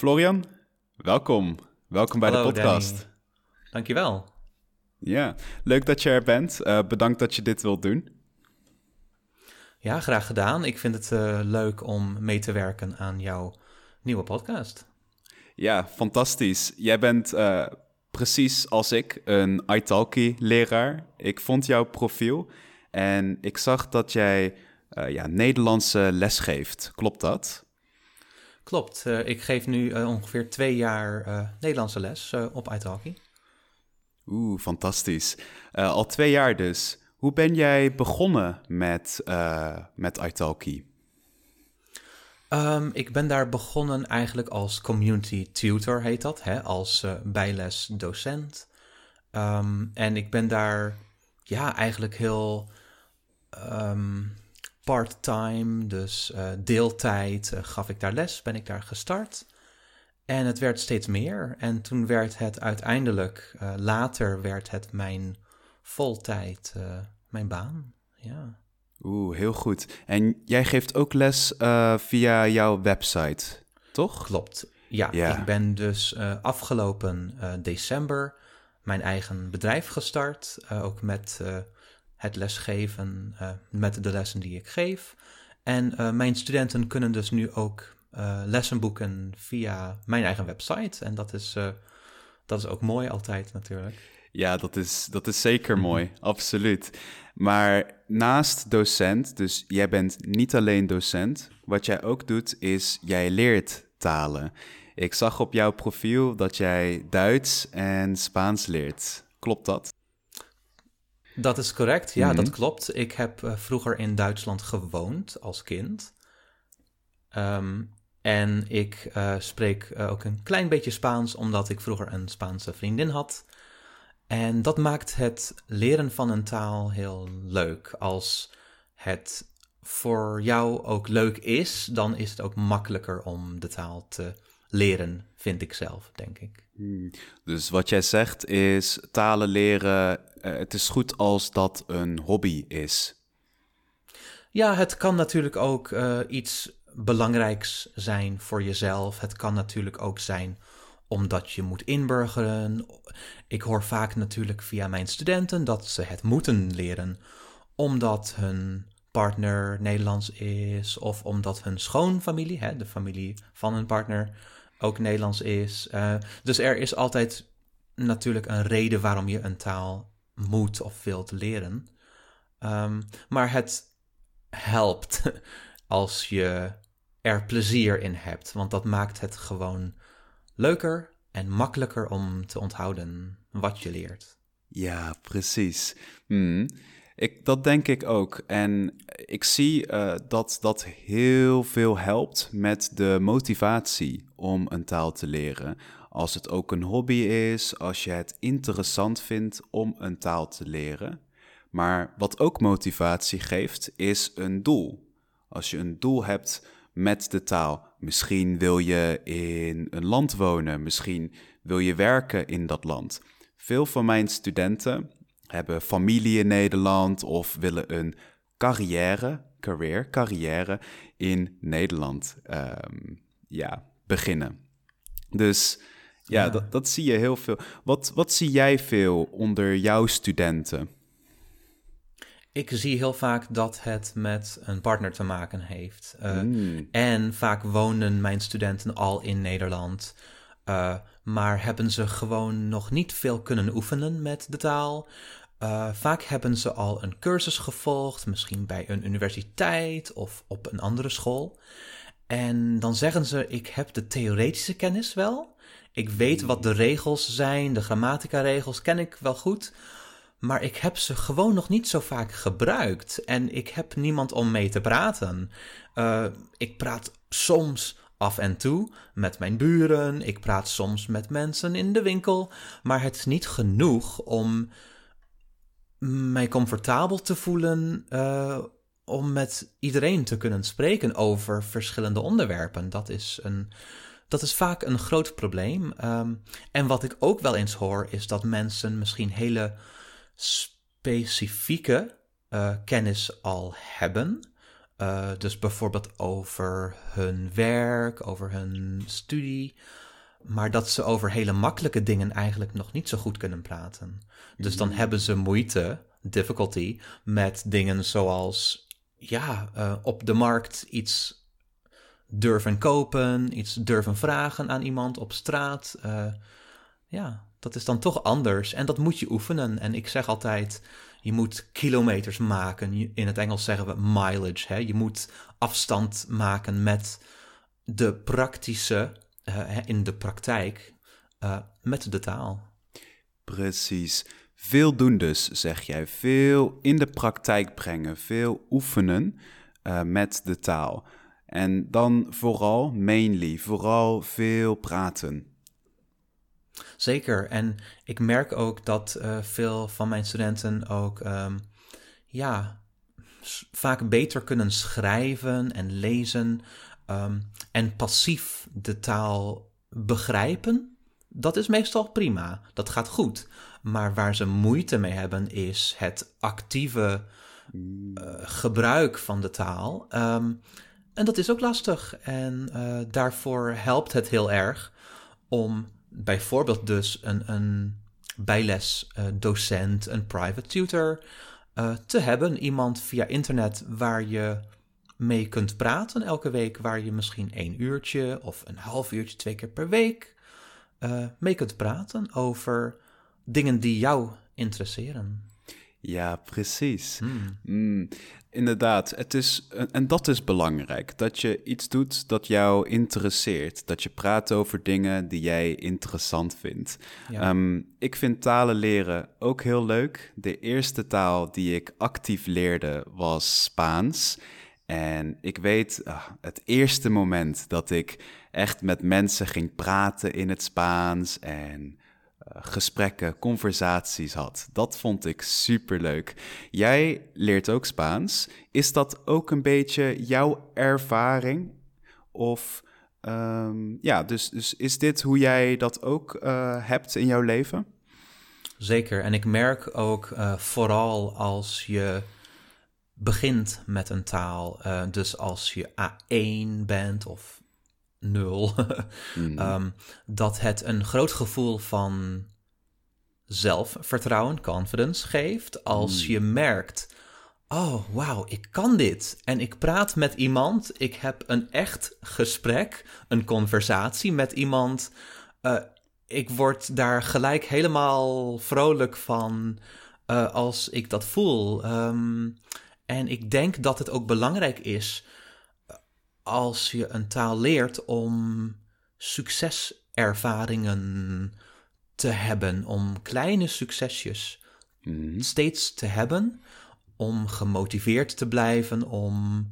Florian, welkom. Welkom bij Hallo, de podcast. Danny. Dankjewel. Ja, leuk dat je er bent. Uh, bedankt dat je dit wilt doen. Ja, graag gedaan. Ik vind het uh, leuk om mee te werken aan jouw nieuwe podcast. Ja, fantastisch. Jij bent uh, precies als ik een Italki-leraar. Ik vond jouw profiel en ik zag dat jij ja, Nederlandse les geeft. Klopt dat? Klopt. Uh, ik geef nu uh, ongeveer twee jaar uh, Nederlandse les op Italki. Oeh, fantastisch. al twee jaar dus. Hoe ben jij begonnen met, met Italki? Um, ik ben daar begonnen eigenlijk als community tutor, heet dat, hè? als bijlesdocent. Um, en ik ben daar ja, eigenlijk heel um, part-time, dus uh, deeltijd, uh, gaf ik daar les, ben ik daar gestart. En het werd steeds meer. En toen werd het uiteindelijk, uh, later werd het mijn voltijd, mijn baan. Ja. Oeh, heel goed. En jij geeft ook les via jouw website, toch? Klopt. Ja, ja. ik ben dus afgelopen december mijn eigen bedrijf gestart. ook met het lesgeven uh, met de lessen die ik geef. En uh, mijn studenten kunnen dus nu ook uh, lessen boeken via mijn eigen website. En dat is, dat is ook mooi altijd natuurlijk. Ja, dat is, dat is zeker mooi, absoluut. Maar naast docent, dus jij bent niet alleen docent, wat jij ook doet is jij leert talen. Ik zag op jouw profiel dat jij Duits en Spaans leert. Klopt dat? Dat is correct, ja, mm -hmm. dat klopt. Ik heb uh, vroeger in Duitsland gewoond als kind. Um, en ik uh, spreek uh, ook een klein beetje Spaans, omdat ik vroeger een Spaanse vriendin had. En dat maakt het leren van een taal heel leuk. Als het voor jou ook leuk is, dan is het ook makkelijker om de taal te leren, vind ik zelf, denk ik. Hmm. Dus wat jij zegt is talen leren, uh, het is goed als dat een hobby is. Ja, het kan natuurlijk ook uh, iets belangrijks zijn voor jezelf. Het kan natuurlijk ook zijn omdat je moet inburgeren. Ik hoor vaak natuurlijk via mijn studenten dat ze het moeten leren omdat hun partner Nederlands is of omdat hun schoonfamilie, hè, de familie van hun partner, ook Nederlands is. Uh, dus er is altijd natuurlijk een reden waarom je een taal moet of wilt leren. Um, maar het helpt als je er plezier in hebt, want dat maakt het gewoon leuker en makkelijker om te onthouden wat je leert. Ja, precies. Hmm. Ik, dat denk ik ook. En ik zie uh, dat dat heel veel helpt met de motivatie om een taal te leren. Als het ook een hobby is, als je het interessant vindt om een taal te leren. Maar wat ook motivatie geeft, is een doel. Als je een doel hebt met de taal, misschien wil je in een land wonen, misschien wil je werken in dat land. Veel van mijn studenten hebben familie in Nederland of willen een carrière, career, carrière in Nederland um, ja, beginnen. Dus ja, ja. Dat, dat zie je heel veel. Wat, wat zie jij veel onder jouw studenten? Ik zie heel vaak dat het met een partner te maken heeft. Uh, mm. En vaak wonen mijn studenten al in Nederland. Uh, maar hebben ze gewoon nog niet veel kunnen oefenen met de taal. Uh, vaak hebben ze al een cursus gevolgd, misschien bij een universiteit of op een andere school. En dan zeggen ze: Ik heb de theoretische kennis wel. Ik weet wat de regels zijn, de grammatica-regels ken ik wel goed. Maar ik heb ze gewoon nog niet zo vaak gebruikt. En ik heb niemand om mee te praten. Uh, ik praat soms af en toe met mijn buren. Ik praat soms met mensen in de winkel. Maar het is niet genoeg om mij comfortabel te voelen uh, om met iedereen te kunnen spreken over verschillende onderwerpen. Dat is, een, dat is vaak een groot probleem. Um, en wat ik ook wel eens hoor, is dat mensen misschien hele specifieke uh, kennis al hebben. Uh, dus bijvoorbeeld over hun werk, over hun studie. Maar dat ze over hele makkelijke dingen eigenlijk nog niet zo goed kunnen praten. Dus dan hebben ze moeite, difficulty, met dingen zoals ja, uh, op de markt iets durven kopen, iets durven vragen aan iemand op straat. Uh, ja, dat is dan toch anders en dat moet je oefenen. En ik zeg altijd, je moet kilometers maken. In het Engels zeggen we mileage. Hè? Je moet afstand maken met de praktische, uh, in de praktijk, uh, met de taal. Precies. Veel doen dus, zeg jij. Veel in de praktijk brengen, veel oefenen uh, met de taal. En dan vooral, mainly, vooral veel praten. Zeker. En ik merk ook dat uh, veel van mijn studenten ook um, ja, vaak beter kunnen schrijven en lezen um, en passief de taal begrijpen. Dat is meestal prima. Dat gaat goed. Maar waar ze moeite mee hebben is het actieve uh, gebruik van de taal. Um, en dat is ook lastig. En uh, daarvoor helpt het heel erg om bijvoorbeeld dus een, een bijlesdocent, uh, een private tutor te hebben. Iemand via internet waar je mee kunt praten elke week, waar je misschien één uurtje of een half uurtje twee keer per week uh, mee kunt praten over dingen die jou interesseren. Ja, precies. Hmm. Mm, inderdaad, het is, en dat is belangrijk. Dat je iets doet dat jou interesseert. Dat je praat over dingen die jij interessant vindt. Ja. Um, ik vind talen leren ook heel leuk. De eerste taal die ik actief leerde was Spaans. En ik weet, uh, het eerste moment dat ik echt met mensen ging praten in het Spaans en uh, gesprekken, conversaties had. Dat vond ik superleuk. Jij leert ook Spaans. Is dat ook een beetje jouw ervaring? Of um, ja, dus, dus is dit hoe jij dat ook uh, hebt in jouw leven? Zeker. En ik merk ook uh, vooral als je begint met een taal, dus als je A1 bent of nul. mm. um, dat het een groot gevoel van zelfvertrouwen, confidence geeft. Als mm. je merkt, oh wauw, ik kan dit. En ik praat met iemand, ik heb een echt gesprek, een conversatie met iemand. Uh, ik word daar gelijk helemaal vrolijk van uh, als ik dat voel. Um, en ik denk dat het ook belangrijk is als je een taal leert om succeservaringen te hebben, om kleine succesjes mm. steeds te hebben, om gemotiveerd te blijven, om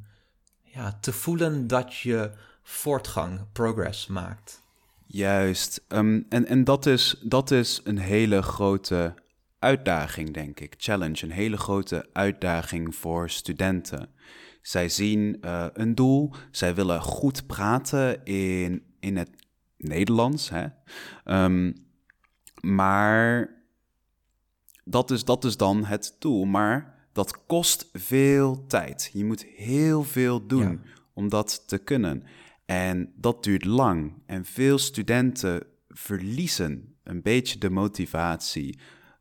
ja, te voelen dat je voortgang, progress maakt. Juist, um, en, en dat, is, dat is een hele grote uitdaging, denk ik. Challenge, een hele grote uitdaging voor studenten. Zij zien uh, een doel, zij willen goed praten in, in het Nederlands. Hè? Um, maar dat is, dat is dan het doel. Maar dat kost veel tijd. Je moet heel veel doen ja. om dat te kunnen. En dat duurt lang. En veel studenten verliezen een beetje de motivatie,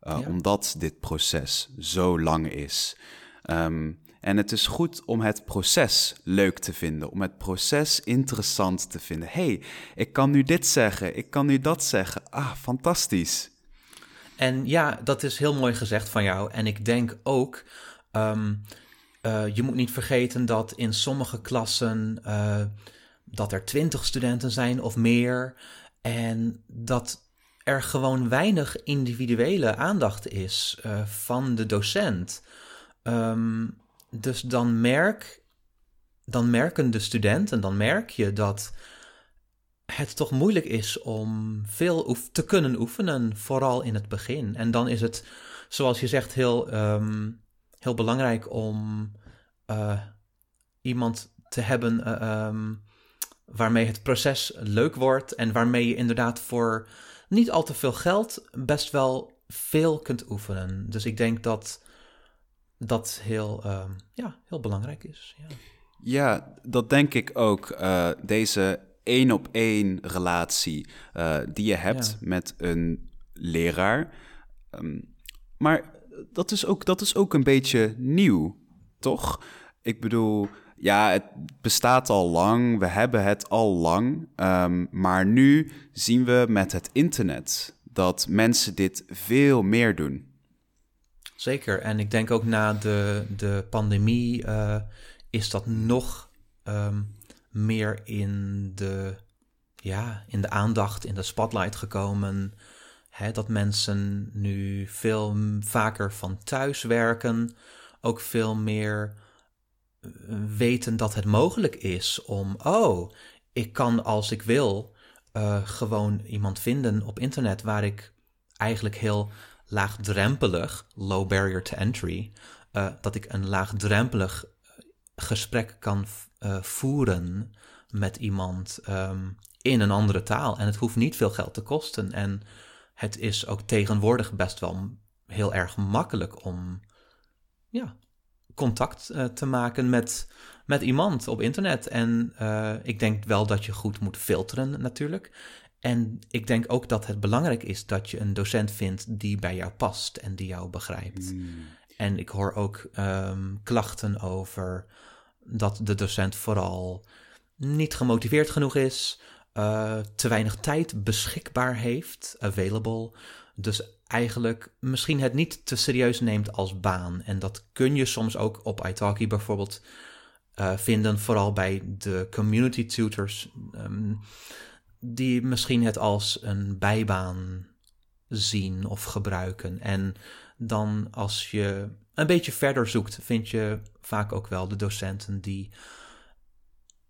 uh, ja. omdat dit proces zo lang is. Um, en het is goed om het proces leuk te vinden, om het proces interessant te vinden. hey, ik kan nu dit zeggen, ik kan nu dat zeggen. Ah, fantastisch. En ja, dat is heel mooi gezegd van jou. En ik denk ook, um, uh, je moet niet vergeten dat in sommige klassen uh, dat er twintig studenten zijn of meer. En dat er gewoon weinig individuele aandacht is uh, van de docent. Um, dus dan merk, dan merken de studenten, dan merk je dat het toch moeilijk is om veel te kunnen oefenen, vooral in het begin. En dan is het, zoals je zegt, heel, um, heel belangrijk om uh, iemand te hebben uh, um, waarmee het proces leuk wordt en waarmee je inderdaad voor niet al te veel geld best wel veel kunt oefenen. Dus ik denk dat dat heel, uh, ja, heel belangrijk is. Ja. Ja, dat denk ik ook. Uh, deze één op één relatie uh, die je hebt met een leraar. Um, maar dat is, ook, dat is ook een beetje nieuw, toch? Ik bedoel, ja, het bestaat al lang, we hebben het al lang. Um, maar nu zien we met het internet dat mensen dit veel meer doen. Zeker, en ik denk ook na de, de pandemie uh, is dat nog um, meer in de, ja, in de aandacht, in de spotlight gekomen. Dat mensen nu veel vaker van thuis werken, ook veel meer eh, weten dat het mogelijk is om, oh, ik kan als ik wil uh, gewoon iemand vinden op internet waar ik eigenlijk heel laagdrempelig, low barrier to entry, uh, dat ik een laagdrempelig gesprek kan voeren met iemand um, in een andere taal. En het hoeft niet veel geld te kosten. En het is ook tegenwoordig best wel heel erg makkelijk om ja, contact uh, te maken met, met iemand op internet. En uh, ik denk wel dat je goed moet filteren natuurlijk. En ik denk ook dat het belangrijk is dat je een docent vindt die bij jou past en die jou begrijpt. Mm. En ik hoor ook um, klachten over dat de docent vooral niet gemotiveerd genoeg is, uh, te weinig tijd beschikbaar heeft, available. Dus eigenlijk misschien het niet te serieus neemt als baan. En dat kun je soms ook op italki bijvoorbeeld uh, vinden, vooral bij de community tutors, um, die misschien het als een bijbaan zien of gebruiken. En dan als je een beetje verder zoekt, vind je vaak ook wel de docenten die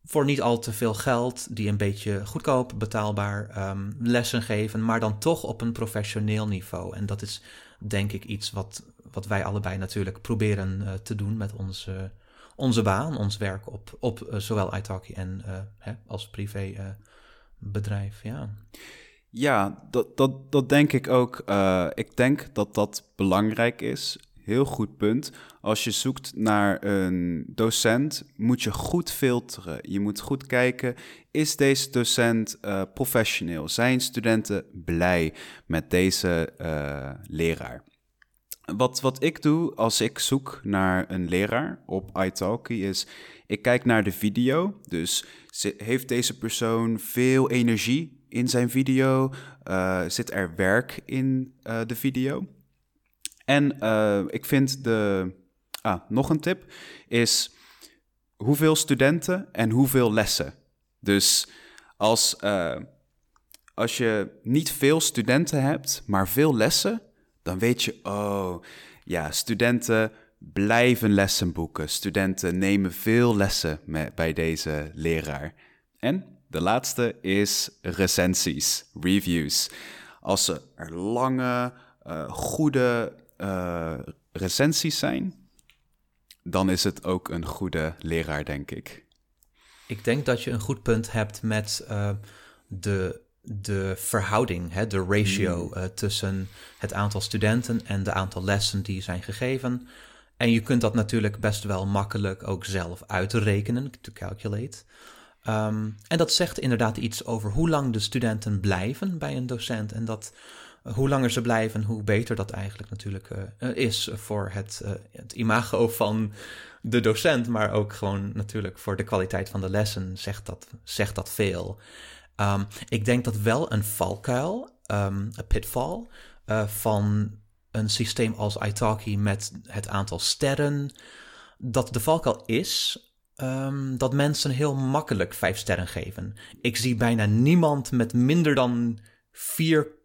voor niet al te veel geld, die een beetje goedkoop, betaalbaar um, lessen geven, maar dan toch op een professioneel niveau. En dat is denk ik iets wat, wat wij allebei natuurlijk proberen uh, te doen met onze, onze baan, ons werk op, op uh, zowel italki en uh, hè, als privé bedrijf. Ja. Ja, dat, dat, dat denk ik ook. ik denk dat dat belangrijk is heel goed punt. Als je zoekt naar een docent, moet je goed filteren. Je moet goed kijken, is deze docent uh, professioneel? Zijn studenten blij met deze uh, leraar? Wat, wat ik doe als ik zoek naar een leraar op italki is, ik kijk naar de video. Dus heeft deze persoon veel energie in zijn video? Uh, zit er werk in de video? En uh, ik vind de. Ah, nog een tip is hoeveel studenten en hoeveel lessen. Dus als, uh, als je niet veel studenten hebt, maar veel lessen, dan weet je, oh ja, studenten blijven lessen boeken. Studenten nemen veel lessen met, bij deze leraar. En de laatste is recensies, reviews. Als ze er lange, uh, goede uh, recensies zijn, dan is het ook een goede leraar, denk ik. Ik denk dat je een goed punt hebt met uh, de, de verhouding, hè, de ratio mm. uh, tussen het aantal studenten en de aantal lessen die zijn gegeven. En je kunt dat natuurlijk best wel makkelijk ook zelf uitrekenen, to calculate. Um, en dat zegt inderdaad iets over hoe lang de studenten blijven bij een docent. En dat hoe langer ze blijven, hoe beter dat eigenlijk natuurlijk uh, is voor het, uh, het, imago van de docent, maar ook gewoon natuurlijk voor de kwaliteit van de lessen zegt dat, zegt dat veel. Um, ik denk dat wel een valkuil, um, een pitfall, van een systeem als Italki met het aantal sterren, dat de valkuil is um, dat mensen heel makkelijk vijf sterren geven. Ik zie bijna niemand met minder dan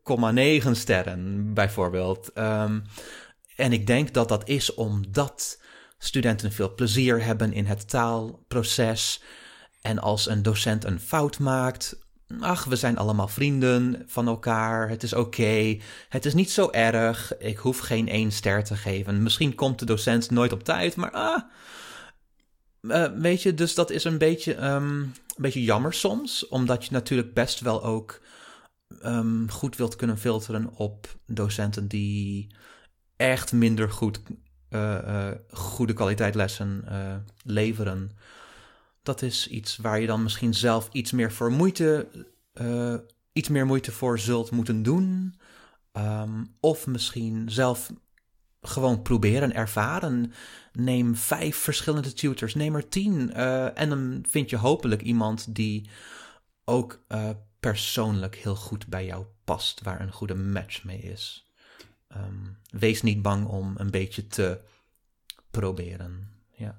4,9 sterren bijvoorbeeld. Um, en ik denk dat dat is omdat studenten veel plezier hebben in het taalproces. En als een docent een fout maakt, ach, we zijn allemaal vrienden van elkaar. Het is oké. Het is niet zo erg. Ik hoef geen één ster te geven. Misschien komt de docent nooit op tijd, maar ah. Uh, weet je, dus dat is een beetje, um, een beetje jammer soms. Omdat je natuurlijk best wel ook um, goed wilt kunnen filteren op docenten die echt minder goed, uh, uh, goede kwaliteit lessen uh, leveren. dat is iets waar je dan misschien zelf iets meer voor moeite, iets meer moeite voor zult moeten doen. Um, of misschien zelf gewoon proberen, ervaren. Neem vijf verschillende tutors, neem er tien. En dan vind je hopelijk iemand die ook persoonlijk heel goed bij jou past, waar een goede match mee is. Um, wees niet bang om een beetje te proberen. Ja.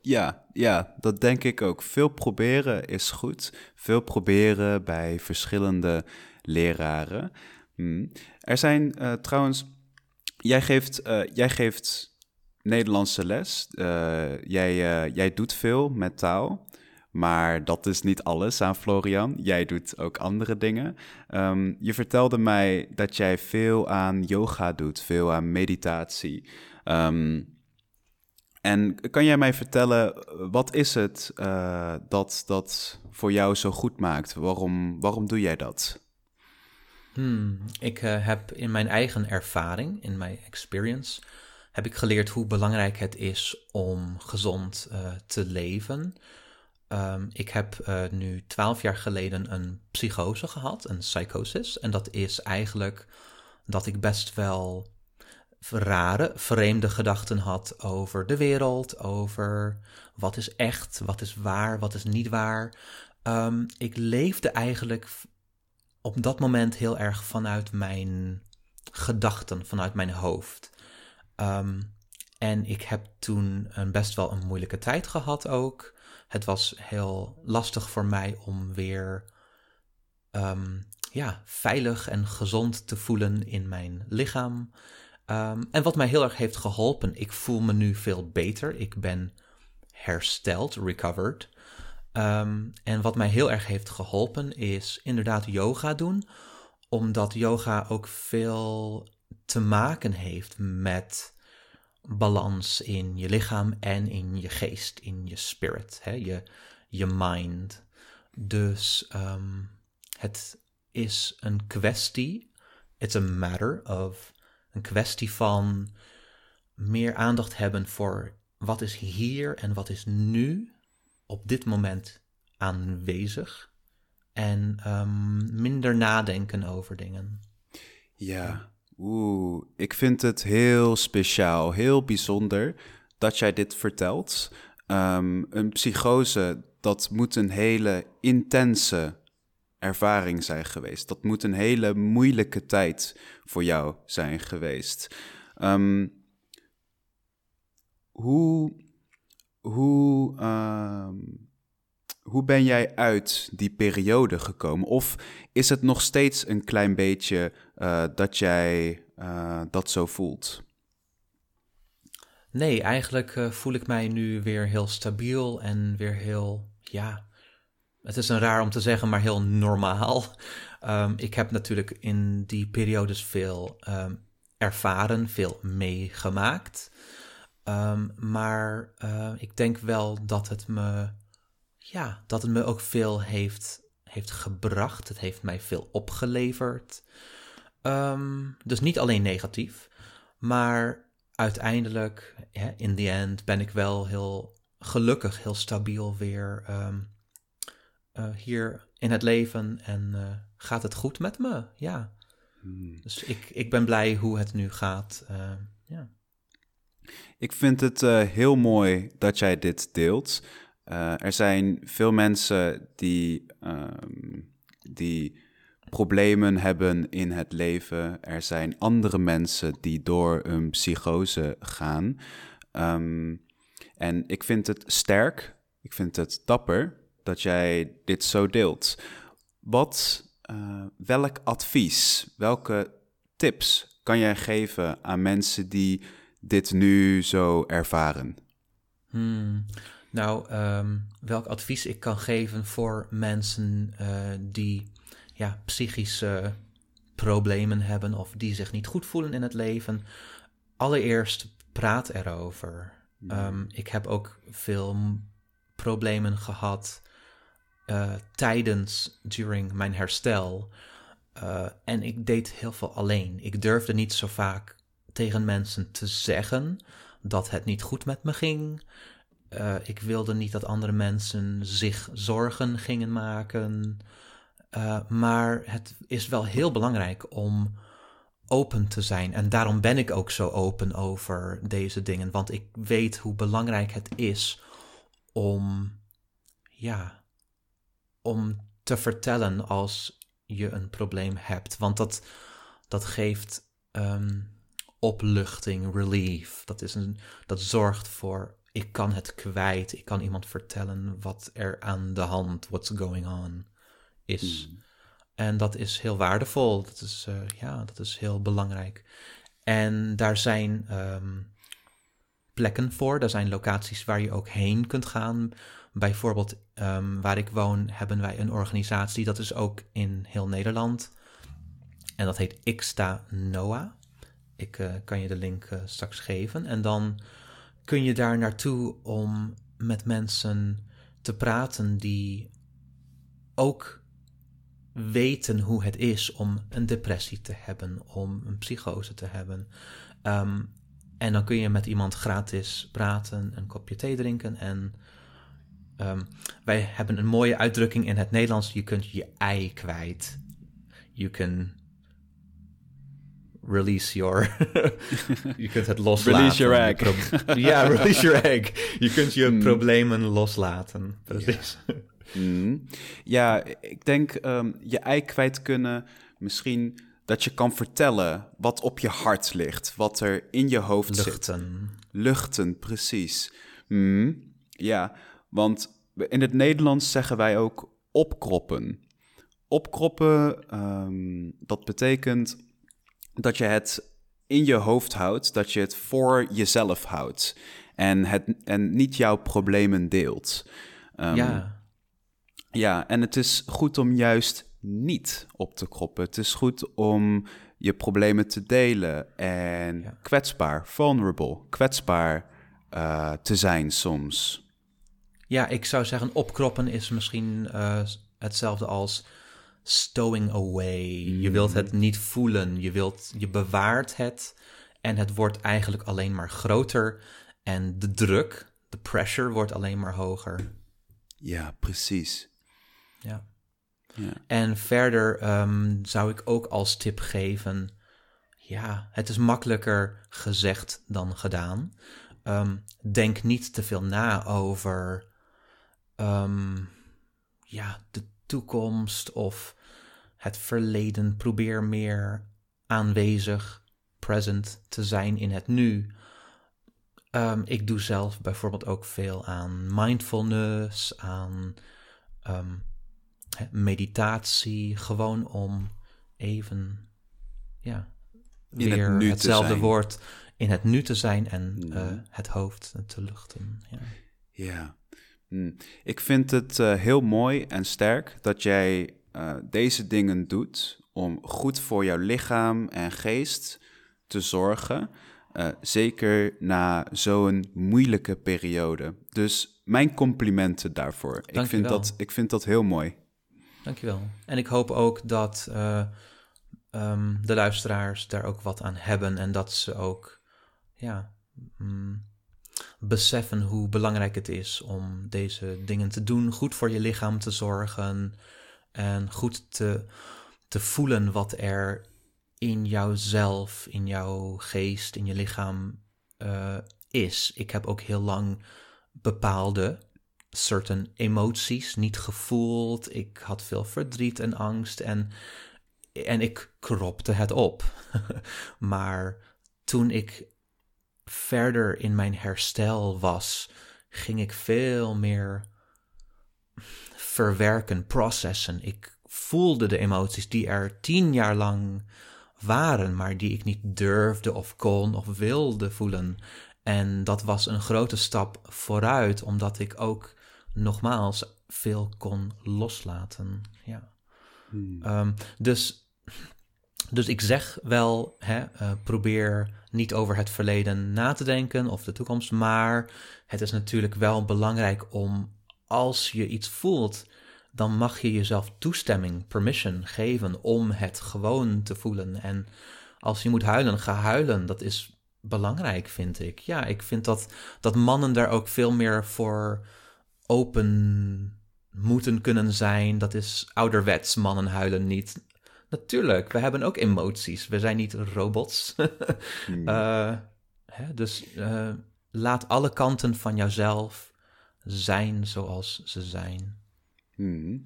Ja, ja, dat denk ik ook. Veel proberen is goed. Veel proberen bij verschillende leraren. Hmm. Er zijn uh, trouwens, jij geeft, uh, jij geeft Nederlandse les. Uh, jij, jij doet veel met taal. Maar dat is niet alles aan Florian. Jij doet ook andere dingen. Um, je vertelde mij dat jij veel aan yoga doet, veel aan meditatie. Um, en kan jij mij vertellen, wat is het uh, dat dat voor jou zo goed maakt? Waarom, waarom doe jij dat? Hmm, ik uh, heb in mijn eigen ervaring, in mijn experience, heb ik geleerd hoe belangrijk het is om gezond uh, te leven. Um, ik heb nu twaalf jaar geleden een psychose gehad, een psychosis. En dat is eigenlijk dat ik best wel rare, vreemde gedachten had over de wereld, over wat is echt, wat is waar, wat is niet waar. Um, ik leefde eigenlijk op dat moment heel erg vanuit mijn gedachten, vanuit mijn hoofd. Um, en ik heb toen een best wel een moeilijke tijd gehad ook. Het was heel lastig voor mij om weer um, ja, veilig en gezond te voelen in mijn lichaam. Um, en wat mij heel erg heeft geholpen, ik voel me nu veel beter. Ik ben hersteld, recovered. Um, en wat mij heel erg heeft geholpen is inderdaad yoga doen, omdat yoga ook veel te maken heeft met balans in je lichaam en in je geest, in je spirit, hè? Je, je mind. Dus um, het is een kwestie, it's a matter of een kwestie van meer aandacht hebben voor wat is hier en wat is nu op dit moment aanwezig. En um, minder nadenken over dingen. Ja, oeh, ik vind het heel speciaal, heel bijzonder dat jij dit vertelt. Um, een psychose, dat moet een hele intense ervaring zijn geweest. Dat moet een hele moeilijke tijd voor jou zijn geweest. Um, hoe, hoe, um, hoe ben jij uit die periode gekomen? Of is het nog steeds een klein beetje uh, dat jij uh, dat zo voelt? Nee, eigenlijk uh, voel ik mij nu weer heel stabiel en weer heel, ja, het is een raar om te zeggen, maar heel normaal. Um, ik heb natuurlijk in die periodes veel um, ervaren, veel meegemaakt. Um, maar ik denk wel dat het me, ja, dat het me ook veel heeft, heeft gebracht. Het heeft mij veel opgeleverd. Dus niet alleen negatief, maar uiteindelijk, in the end, ben ik wel heel gelukkig, heel stabiel weer uh, hier in het leven en uh, gaat het goed met me? Ja. Hmm. Dus ik, ik ben blij hoe het nu gaat. Uh, ja. Ik vind het heel mooi dat jij dit deelt. er zijn veel mensen die, um, die problemen hebben in het leven. Er zijn andere mensen die door een psychose gaan. Um, en ik vind het sterk, ik vind het dapper dat jij dit zo deelt. Wat, uh, welk advies, welke tips kan jij geven aan mensen die dit nu zo ervaren? Hmm. Nou, um, welk advies ik kan geven voor mensen uh, die ja, psychische problemen hebben of die zich niet goed voelen in het leven. Allereerst praat erover. Um, ik heb ook veel problemen gehad uh, tijdens, during mijn herstel. Uh, en ik deed heel veel alleen. Ik durfde niet zo vaak tegen mensen te zeggen dat het niet goed met me ging. eh, ik wilde niet dat andere mensen zich zorgen gingen maken. Uh, maar het is wel heel belangrijk om open te zijn. En daarom ben ik ook zo open over deze dingen. Want ik weet hoe belangrijk het is om, ja, om te vertellen als je een probleem hebt. Want dat, dat geeft um, opluchting, relief. Dat, is een, dat zorgt voor, ik kan het kwijt. Ik kan iemand vertellen wat er aan de hand, what's going on, is. Hmm. En dat is heel waardevol. Dat is, uh, ja, dat is heel belangrijk. En daar zijn um, plekken voor. Daar zijn locaties waar je ook heen kunt gaan. Bijvoorbeeld um, waar ik woon hebben wij een organisatie. Dat is ook in heel Nederland. En dat heet Ixta Noah. Ik uh, kan je de link uh, straks geven. En dan kun je daar naartoe om met mensen te praten die ook weten hoe het is om een depressie te hebben, om een psychose te hebben. Um, en dan kun je met iemand gratis praten, een kopje thee drinken. En um, wij hebben een mooie uitdrukking in het Nederlands: je kunt je ei kwijt. You can release your. je kunt het loslaten. Release your egg. ja, release your egg. Je kunt je hmm. problemen loslaten. Precies. Ja. Mm. ja, ik denk um, je ei kwijt kunnen. Misschien dat je kan vertellen wat op je hart ligt, wat er in je hoofd Luchten. zit. Luchten, precies. Mm. Ja, want in het Nederlands zeggen wij ook opkroppen. Opkroppen, um, dat betekent dat je het in je hoofd houdt, dat je het voor jezelf houdt en, het, en niet jouw problemen deelt. Um, ja. Ja, en het is goed om juist niet op te kroppen. Het is goed om je problemen te delen en kwetsbaar, vulnerable, kwetsbaar uh, te zijn soms. Ja, ik zou zeggen, opkroppen is misschien uh, hetzelfde als stowing away. Je wilt het mm. niet voelen, je, wilt, je bewaart het en het wordt eigenlijk alleen maar groter en de druk, de pressure wordt alleen maar hoger. Ja, precies. Ja. ja. En verder um, zou ik ook als tip geven: ja, het is makkelijker gezegd dan gedaan. Um, denk niet te veel na over um, ja, de toekomst of het verleden. Probeer meer aanwezig, present te zijn in het nu. Um, ik doe zelf bijvoorbeeld ook veel aan mindfulness, aan um, meditatie, gewoon om even, ja, in weer het hetzelfde woord in het nu te zijn en uh, het hoofd te luchten. Ja. ja. Hm. Ik vind het uh, heel mooi en sterk dat jij uh, deze dingen doet om goed voor jouw lichaam en geest te zorgen. Zeker na zo'n moeilijke periode. Dus mijn complimenten daarvoor. ik vind, dat, ik vind dat heel mooi. Dankjewel. En ik hoop ook dat uh, um, de luisteraars daar ook wat aan hebben en dat ze ook ja, mm, beseffen hoe belangrijk het is om deze dingen te doen, goed voor je lichaam te zorgen en goed te, te voelen wat er in jouzelf, in jouw geest, in je lichaam uh, is. Ik heb ook heel lang bepaalde certain emoties niet gevoeld. Ik had veel verdriet en angst en, en ik kropte het op. maar toen ik verder in mijn herstel was, ging ik veel meer verwerken, processen. Ik voelde de emoties die er tien jaar lang waren, maar die ik niet durfde of kon of wilde voelen. En dat was een grote stap vooruit, omdat ik ook nogmaals veel kon loslaten. Ja. Hmm. Um, dus, dus ik zeg wel, hè, uh, probeer niet over het verleden na te denken of de toekomst, maar het is natuurlijk wel belangrijk om als je iets voelt, dan mag je jezelf toestemming, permission geven om het gewoon te voelen. En als je moet huilen, ga huilen. Dat is belangrijk, vind ik. Ja, ik vind dat, dat mannen daar ook veel meer voor open moeten kunnen zijn. Dat is ouderwets, mannen huilen niet. Natuurlijk, we hebben ook emoties. We zijn niet robots. Hmm. Eh, hè, dus uh, laat alle kanten van jouzelf zijn zoals ze zijn. Hmm.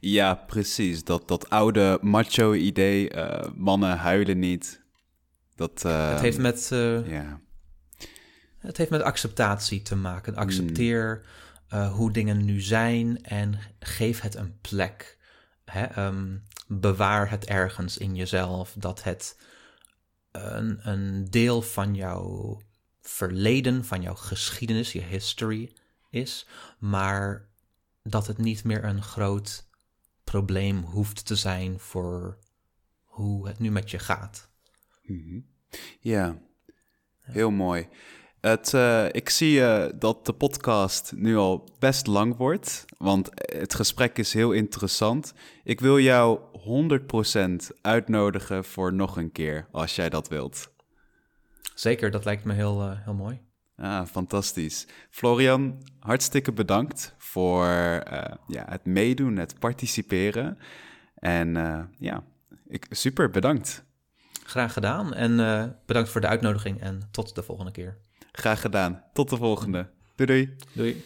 Ja, precies. Dat, dat oude macho-idee, uh, mannen huilen niet. Dat, het, heeft met, het heeft met acceptatie te maken. Accepteer hmm. Hoe dingen nu zijn en geef het een plek. Hè, ehm, bewaar het ergens in jezelf dat het een, een deel van jouw verleden, van jouw geschiedenis, je history is, maar dat het niet meer een groot probleem hoeft te zijn voor hoe het nu met je gaat. Mhm. Ja, heel mooi. Het, uh, ik zie uh, dat de podcast nu al best lang wordt, want het gesprek is heel interessant. Ik wil jou 100% uitnodigen voor nog een keer, als jij dat wilt. Zeker, dat lijkt me heel, uh, heel mooi. Ah, fantastisch. Florian, hartstikke bedankt voor ja, het meedoen, het participeren. En ja, ik, super, bedankt. Graag gedaan en bedankt voor de uitnodiging en tot de volgende keer. Graag gedaan. Tot de volgende. Doei doei. Doei.